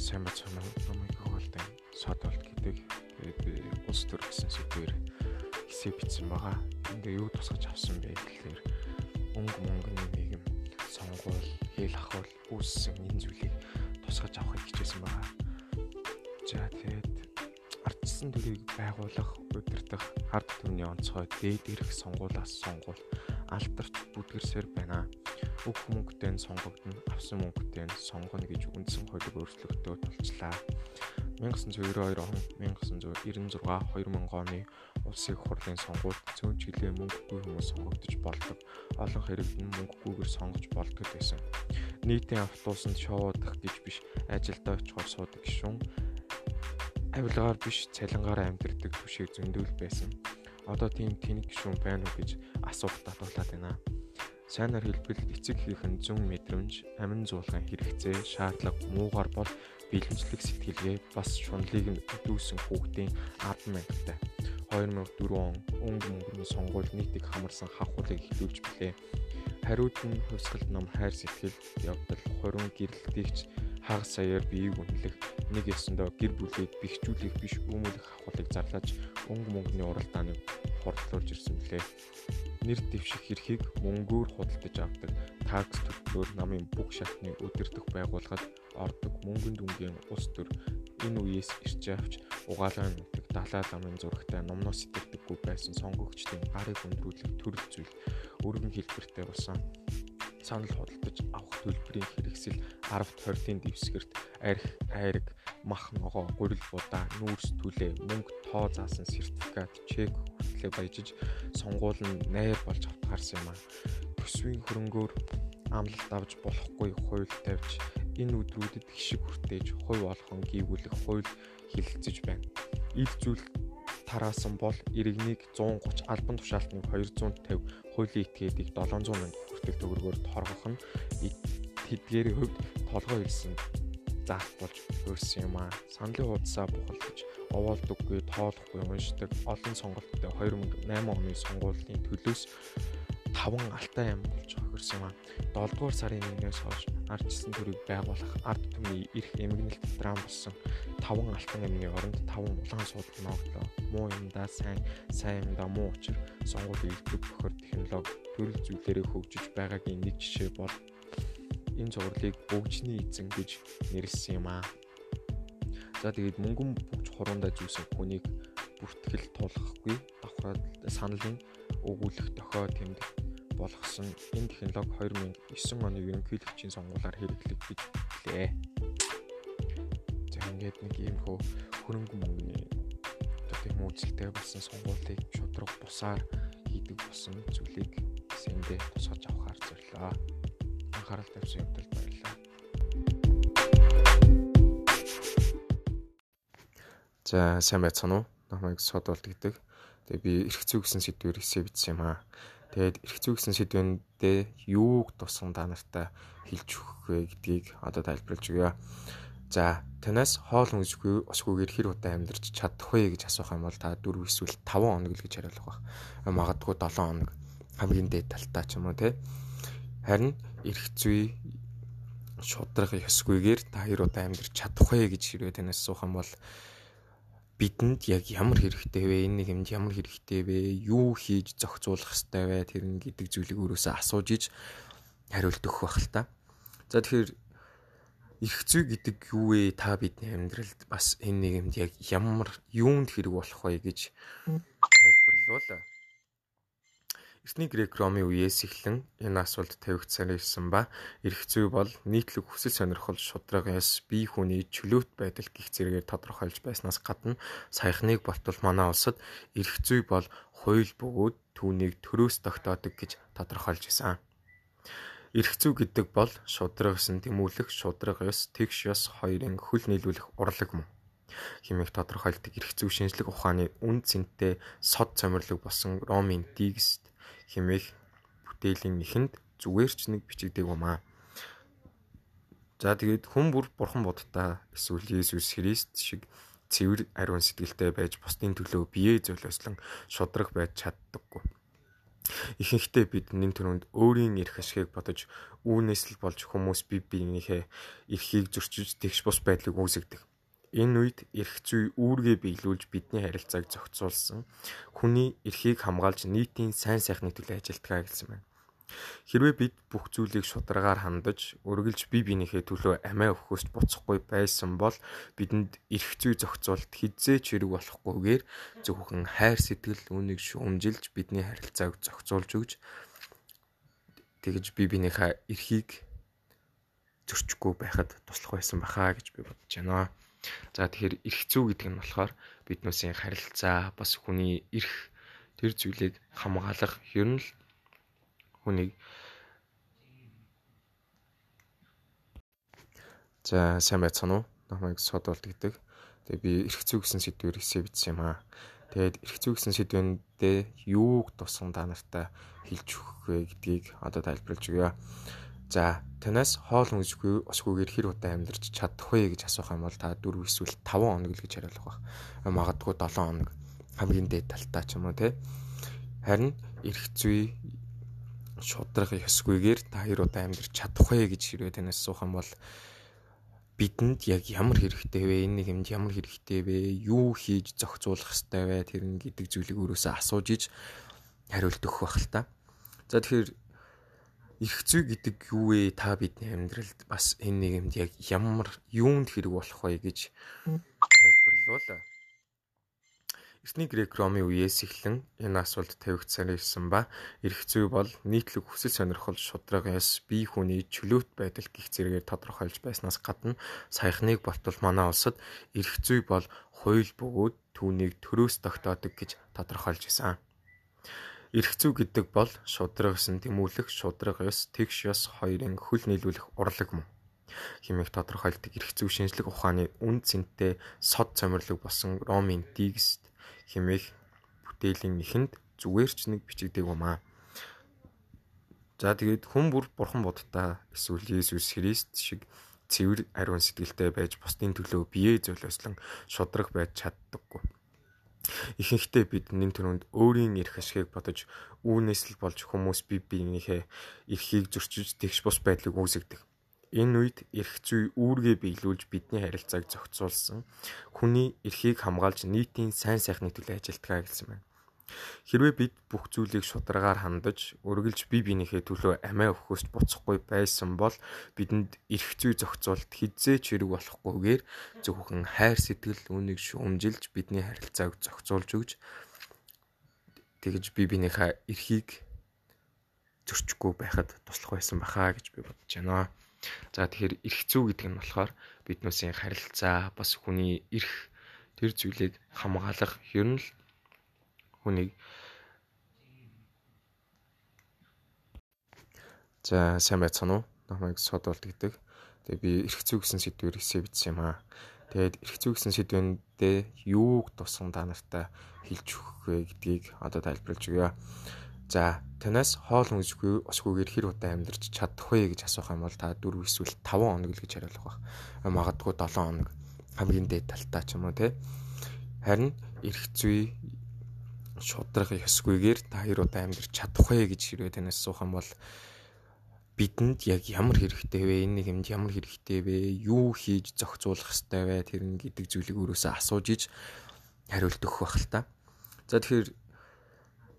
сайн бацхан номыг хаваалтай содолт гэдэг. Би улс төр гэсэн сэдвээр хэсэг бичсэн байгаа. Эндээ юу тусгаж авсан бэ гэхээр өнгө мөнгөний нийгэм сонгуул, хэл ахуул үүссэн энэ зүйлийг тусгаж авахыг хичээсэн байгаа. За тэгээд ардчсан төрийг байгуулах, удирдах, ард түмний онцгой дээд ирэх сонгуулаас сонгуул алдарч бүдгэрсээр байна бүх мөнгөтэй нь сонгогдно, авсан мөнгөтэй нь сонгоно гэж үндсэн хуулийг өөрчлөлтөө тулчлаа. 1992 он 1996 2000 оны улсын хурлын сонгуульд цөөн чиглэлийн мөнгөгүй хүмүүс сонгогдож болдог. Олон хэрэг нь мөнгөгүйгээр сонгож болдог байсан. Нийтийн автобусанд шоудах гэж биш, ажилдаа очихоор суудаг гişүн авилгаар биш цалингаар амьдэрдэг түшиг зөндөл байсан. Одоо тийм тэнэг гişүн байна уу гэж асуух татуулаад байна. Сайнаар хэлбэл эцэг хийх нь зүүн мэдрэмж, амин зуулган хэрэгцээ, шаардлага муугар бол бэлэнчлэг сэтгэлгээ бас шунлыг нь дүүсэн хүүхдийн 10 мянгаттай. 2004 он өнгө мөнгөний сонгуул нийтийг хамарсан хавхуулыг эхлүүлж билээ. Хариуд нь хувьсгалт ном хайр сэтгэл явдал хорин гэрэлтгийгч хагас саяар биеийг үнэлэх нэг ясандаа гэр бүлийг бэхжүүлэх биш үүмүүлэх хавхуулыг зарлаж өнгө мөнгөний уралдааныг хордлуулж ирсэн билээ нэр дэвших эрхийг мөнгөөр худалдаж авдаг. Такс төлбөрөөр намын бүх шатны өдөрдөх байгууллагад ордог мөнгөн дүнгийн ус төр энэ үеэс ирж авч угаалгын нутаг далай ламын зурагтай номноос сэтгэдэггүй байсан сонгогчдын гарыг өндрүүлэх төрөл зүйл өргөн хэлбэртэй болсон. Санал худалдаж авах төлбөрийн хэрэгсэл 10 20-ын дэвсгэрт арх айраг мах ногоо гурил будаа нүүрс түлээ мөнгө тоо заасан сертификат чек хүртлээ баяжиж сонгуул нь найр болж автгаарсан юм а. Төсвийн хөрөнгөөр амлалт авч болохгүй хууль тавьж энэ өдрүүдэд гişиг хүртээж хувь олхон гүйгүүлэх хууль хилэлцэж байна. Ил зүйл тараасан бол иргэнийг 130 албан тушаалтныг 250 хуулийн этгээдийг 700 мянга хүртэл төгрөгөөр торгох нь тэдгээрийн хувьд толгой ирсэн заалт болж өөрсөн юм аа. Саналын хуудасаа бухалдаж овоолдоггүй, тоолохгүй уншдаг олон сонголттой 2008 оны сонгуулийн төлөөс таван алтай юм болж хөрсөн юм аа. 7 дугаар сарын 1-ээс хойш ардчсан төрийг байгуулах ард түмний эрх эмгэнэлт драм болсон таван алтан амны оронд таван улаан суудаг ногдлоо. Муу юмдаа сайн, сайн юмдаа муу учир сонгуулийн илтгэх бохор технологи төрөл зүйлээрээ хөгжиж байгаагийн нэг жишээ бол энэ зурлыг бөгжний эзэн гэж нэрлсэн юм аа. За тэгээд мөнгөн бүгж хуруундаа зүүсэн хүнийг бүртгэл тулгахгүй давхраад саналын өгүүлэх дохио тэмдэг болгосон энэ технологи 2009 оны ерөнхийлөгчийн сонгуулиар хэрэглэгдэж билээ. За ингээд нэг ийм хөө хөрөнгө мөнгөний тийм үйлчлэлтэй болсон сонгуулийг шудраг бусаар хийдэг болсон зүйлийг сэндээ тусгаж авахар зорилоо анхаарал тавьсан явдал баярлалаа. За сайн байцгаана уу? Намайг содолт гэдэг. Тэгээ би эрх зүй гэсэн сэдвээр эсэ бичсэн юм аа. Тэгээд эрх зүй гэсэн сэдвэндээ юуг тусган та нартай хэлж өгөх вэ гэдгийг одоо тайлбарлаж өгье. За танаас хоол хүнсгүй усгүйгээр хэр удаа амьдарч чадах вэ гэж асуух юм бол та 4 эсвэл 5 хоног л гэж хариулах баг. Магадгүй 7 хоног хамгийн дээд талтаа ч юм уу те. Харин эрх зүй шудраг ёсгүйгээр та хоёр удаа амьдрч чадах вэ гэж хэрвээ танаас асуух юм бол бидэнд яг ямар хэрэгтэй вэ? Энэ юмд ямар хэрэгтэй вэ? Юу хийж зохицуулах ёстой вэ? Тэр нь гэдэг зүйлийг өөрөөсөө асууж иж хариулт өгөх байх л та. За тэгэхээр эрх зүй гэдэг юу вэ? Та бидний амьдралд бас энэ нэг юмд яг ямар юунд хэрэг болох вэ гэж тайлбарлавал Эртний грек ромын үеэс эхлэн энэ асуулт тавигдсаар ирсэн ба эрх зүй бол нийтлэг хүсэл сонирхол шударгаас бие хүний чөлөөт байдал гих зэрэгээр тодорхойлж байснаас гадна саяхныг болтол манай улсад эрх зүй бол хууль бөгөөд түүнийг төрөөс тогтоодог гэж тодорхойлж исэн. Эрх зүй гэдэг бол шудраг ёсон тэмүүлэх, шудраг ёс, тэгш ёс хоёрын хөл нийлүүлэх урлаг мөн хэмээх тодорхойлдог эрх зүй шинжлэх ухааны үн цэнтэй сод цомирлог болсон Ромын текст хэмээх бүтээлийн эхэнд зүгээр ч нэг бичигдэг юм аа. За тэгээд хүн бүр бурхан будтаа эсвэл Есүс Христ шиг цэвэр ариун сэтгэлтэй байж бусдын төлөө биеэ золиослон шудраг байж чаддаггүй. Ихэнхдээ бид нэн төрөнд өөрийн эрх ашигыг бодож үүнээс л болж хүмүүс бие биенийхээ эрхийг зөрчиж тэгш бус байдлыг үүсгдэг. Энэ үед эрх зүй үүргээ биелүүлж бидний харилцааг зохицуулсан хүний эрхийг хамгаалж нийтийн сайн сайхныг төлөө ажилтгаа гэсэн байна. Хэрвээ бид бүх зүйлийг шударгаар хандаж, өргөлж бие биенийхээ төлөө амиа өгөхөст буцахгүй байсан бол бидэнд эрх зүй зохицуулт хизээч хэрэг болохгүйгээр зөвхөн хайр сэтгэл үүнийг шүүмжилж бидний харилцааг зохицуулж өгч тэгж бие биенийхээ эрхийг зөрчихгүй байхад туслах байсан бахаа гэж би бодож байна. За тэгэхээр эрх зүй гэдэг нь болохоор биднээсийн харилцаа бас хүний эрх тэр зүйлийг хамгаалах ер нь л хүнийг За сайн байцгаана уу? Намайг содолт гэдэг. Тэгээ би эрх зүй гэсэн сэдвээр эсээ бичсэн юм аа. Тэгээд эрх зүй гэсэн сэдвэндээ юуг тусган та нартай хэлж өгөх вэ гэдгийг одоо тайлбарлаж өгье. За танаас хоол хүнсгүй осгүйгээр хэр удаа амьдарч чадах вэ гэж асуух юм бол та 4 эсвэл 5 хоног л гэж хариулах байх. Магадгүй 7 хоног хамгийн дээд талтаа ч юм уу те. Харин эрх зүй шудрах ёсгүйгээр та хоёр удаа амьдрч чадах вэ гэж хэрвээ танаас асуух юм бол бидэнд яг ямар хэрэгтэй вэ? Энэ нэг юмд ямар хэрэгтэй вэ? Юу хийж зохицуулах хэрэгтэй вэ? Тэр нь гэдэг зүйлийг өөрөөсөө асууж иж хариулт өгөх байх л та. За тэгэхээр эрх зүй гэдэг юу вэ? Та бидний амьдралд бас энэ нэг юмд яг ямар юунд хэрэг болох вэ гэж тайлбарлуулаа. Эртний грек ромын үеэс эхлэн энэ асуулт тавигдсаар ирсэн ба эрх зүй бол нийтлэг хүсэл сонирхол шударгаас бие хүний чөлөөт байдал гих зэрэгээр тодорхойлж байснаас гадна саяхныг болтол манай улсад эрх зүй бол хууль бөгөөд түүнийг төрөөс тогтоодог гэж тодорхойлж исэн. Эрх зүй гэдэг бол шудраг гэсэн тэмүүлэх шудраг ёс тэгш ёс хоёрын хөл нийлүүлэх урлаг мөн хэмээх тодорхойлдог эрх зүй шинжлэх ухааны үн цэнтэй сод цомирлог болсон Ромын текст хэмээх бүтээлийн эхэнд зүгээр ч нэг бичигдэг юм аа. За тэгээд хүн бүр бурхан будтаа эсвэл Есүс Христ шиг цэвэр ариун сэтгэлтэй байж бусдын төлөө биеэ золиослон шудраг байж чаддаггүй. Ихэнхдээ бид нэн төрөнд өөрийн эрх ашигыг бодож үүнээс л болж хүмүүс бие биенийхээ эрхийг зөрчиж тэгш бус байдлыг үүсгдэг. Энэ үед эрх зүй үүргээ биелүүлж бидний харилцааг зохицуулсан хүний эрхийг хамгаалж нийтийн сайн сайхныг төлөө ажилтгаа гэсэн байна. Хэрвээ бид бүх зүйлийг шударгаар хандаж, өргөлж бие биенийхээ төлөө амиа өгөхөст буцахгүй байсан бол бидэнд эрх зүй зохицуулт хизээч хэрэг болохгүйгээр зөвхөн хайр сэтгэл үүнийг шүүмжилж бидний харилцааг зохицуулж өгч тэгж бие биенийхээ эрхийг зөрчихгүй байхад туслах байсан бахаа гэж би бодож байна. За тэгэхээр эрх зүй гэдэг нь болохоор биднээсийн харилцаа бас хүний эрх тэр зүйлийг хамгаалах ер нь л хүнийг За сайн байцгаана уу? Намайг содолт гэдэг. Тэгээ би эрх зүй гэсэн сэдвээр эсээ бичсэн юм аа. Тэгээд эрх зүй гэсэн сэдвэндээ юуг тусган та нартай хэлж өгөх вэ гэдгийг одоо тайлбарлаж өгье. За танаас хоол хүнсгүй осгүйгээр хэр удаа амьдарч чадах вэ гэж асуух юм бол та 4 эсвэл 5 хоног л гэж хариулах байх. Магадгүй 7 хоног хамгийн дээд талтаа ч юм уу те. Харин эрх зүй шудрах ёсгүйгээр та хэр удаа амьдарч чадах вэ гэж хэрвээ танаас асуух юм бол бидэнд яг ямар хэрэгтэй вэ? Энэ юмд ямар хэрэгтэй вэ? Юу хийж зохицуулах хэрэгтэй вэ? Тэр нь гэдэг зүйлийг өөрөөсөө асууж иж хариулт өгөх байх л та. За тэгэхээр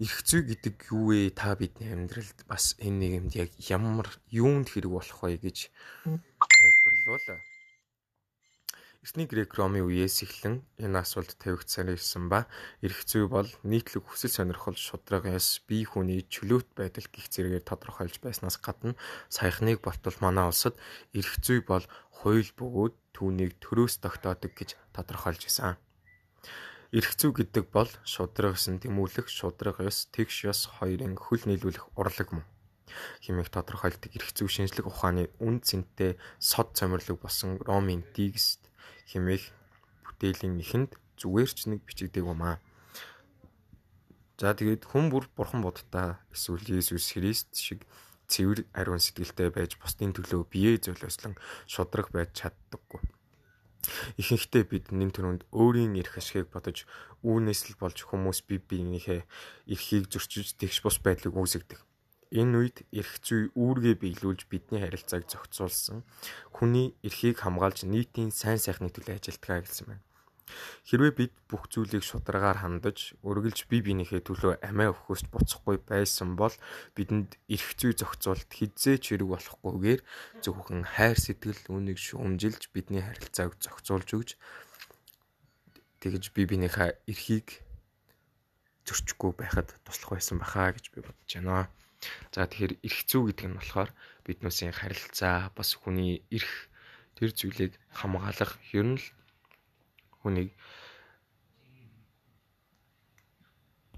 эрх зүй гэдэг юу вэ? Та бидний амьдралд бас энэ юмд яг ямар юунд хэрэг болох вэ гэж тайлбарлуулаа. Эртний грек ромын үеэс эхлэн энэ асуулт тавигдсаар ирсэн ба эрх зүй бол нийтлэг хүсэл сонирхол шударгаас бие хүний чөлөөт байдал гих зэрэгээр тодорхойлж байснаас гадна саяхныг болтол манай улсад эрх зүй бол хууль бөгөөд түүнийг төрөөс тогтоодог гэж тодорхойлж исэн. Эрх зүй гэдэг бол шудраг гэсэн тэмүүлэх шудраг ёс тэгш ёс хоёрын хөл нийлүүлэх урлаг мөн хэмээх тодорхойлдог эрх зүй шинжлэх ухааны үн цэнтэй сод цомирлог болсон Ромын текст хэмээх бүтээлийн эхэнд зүгээр ч нэг бичигдэг юм аа. За тэгээд хүн бүр бурхан будтаа эсвэл Есүс Христ шиг цэвэр ариун сэтгэлтэй байж бусдын төлөө биеэ золиослон шудраг байж чаддаггүй. ихэнхдээ бид нэн төрөнд өөрийн эрх ашигыг бодож үүнээс л болж хүмүүс бие биенийхээ эрхийг зөрчиж тэгш бус байдлыг үүсгдэг. Энэ үед эрх зүй үүргээ биелүүлж бидний харилцааг зохицуулсан хүний эрхийг хамгаалж нийтийн сайн сайхны төлөө ажилтгаа гэсэн байна. Хэрвээ бид бүх зүйлийг шударгаар хандаж, үргэлж бие биенийхээ төлөө амиа өгөхөс буцахгүй байсан бол бидэнд эрх зүй зохицуулалт хизээч хэрэг болохгүйгээр зөвхөн хайр сэтгэл үнийг шүүмжилж бидний харилцааг зохицуулж өгч тэгж бие биенийхээ эрхийг зөрчихгүй байхад туслах байсан бахаа гэж би бодож байна. За тэгэхээр эрх зүй гэдэг нь болохоор биднээсийн харилцаа бас хүний эрх тэр зүйлийг хамгаалах ер нь л хүнийг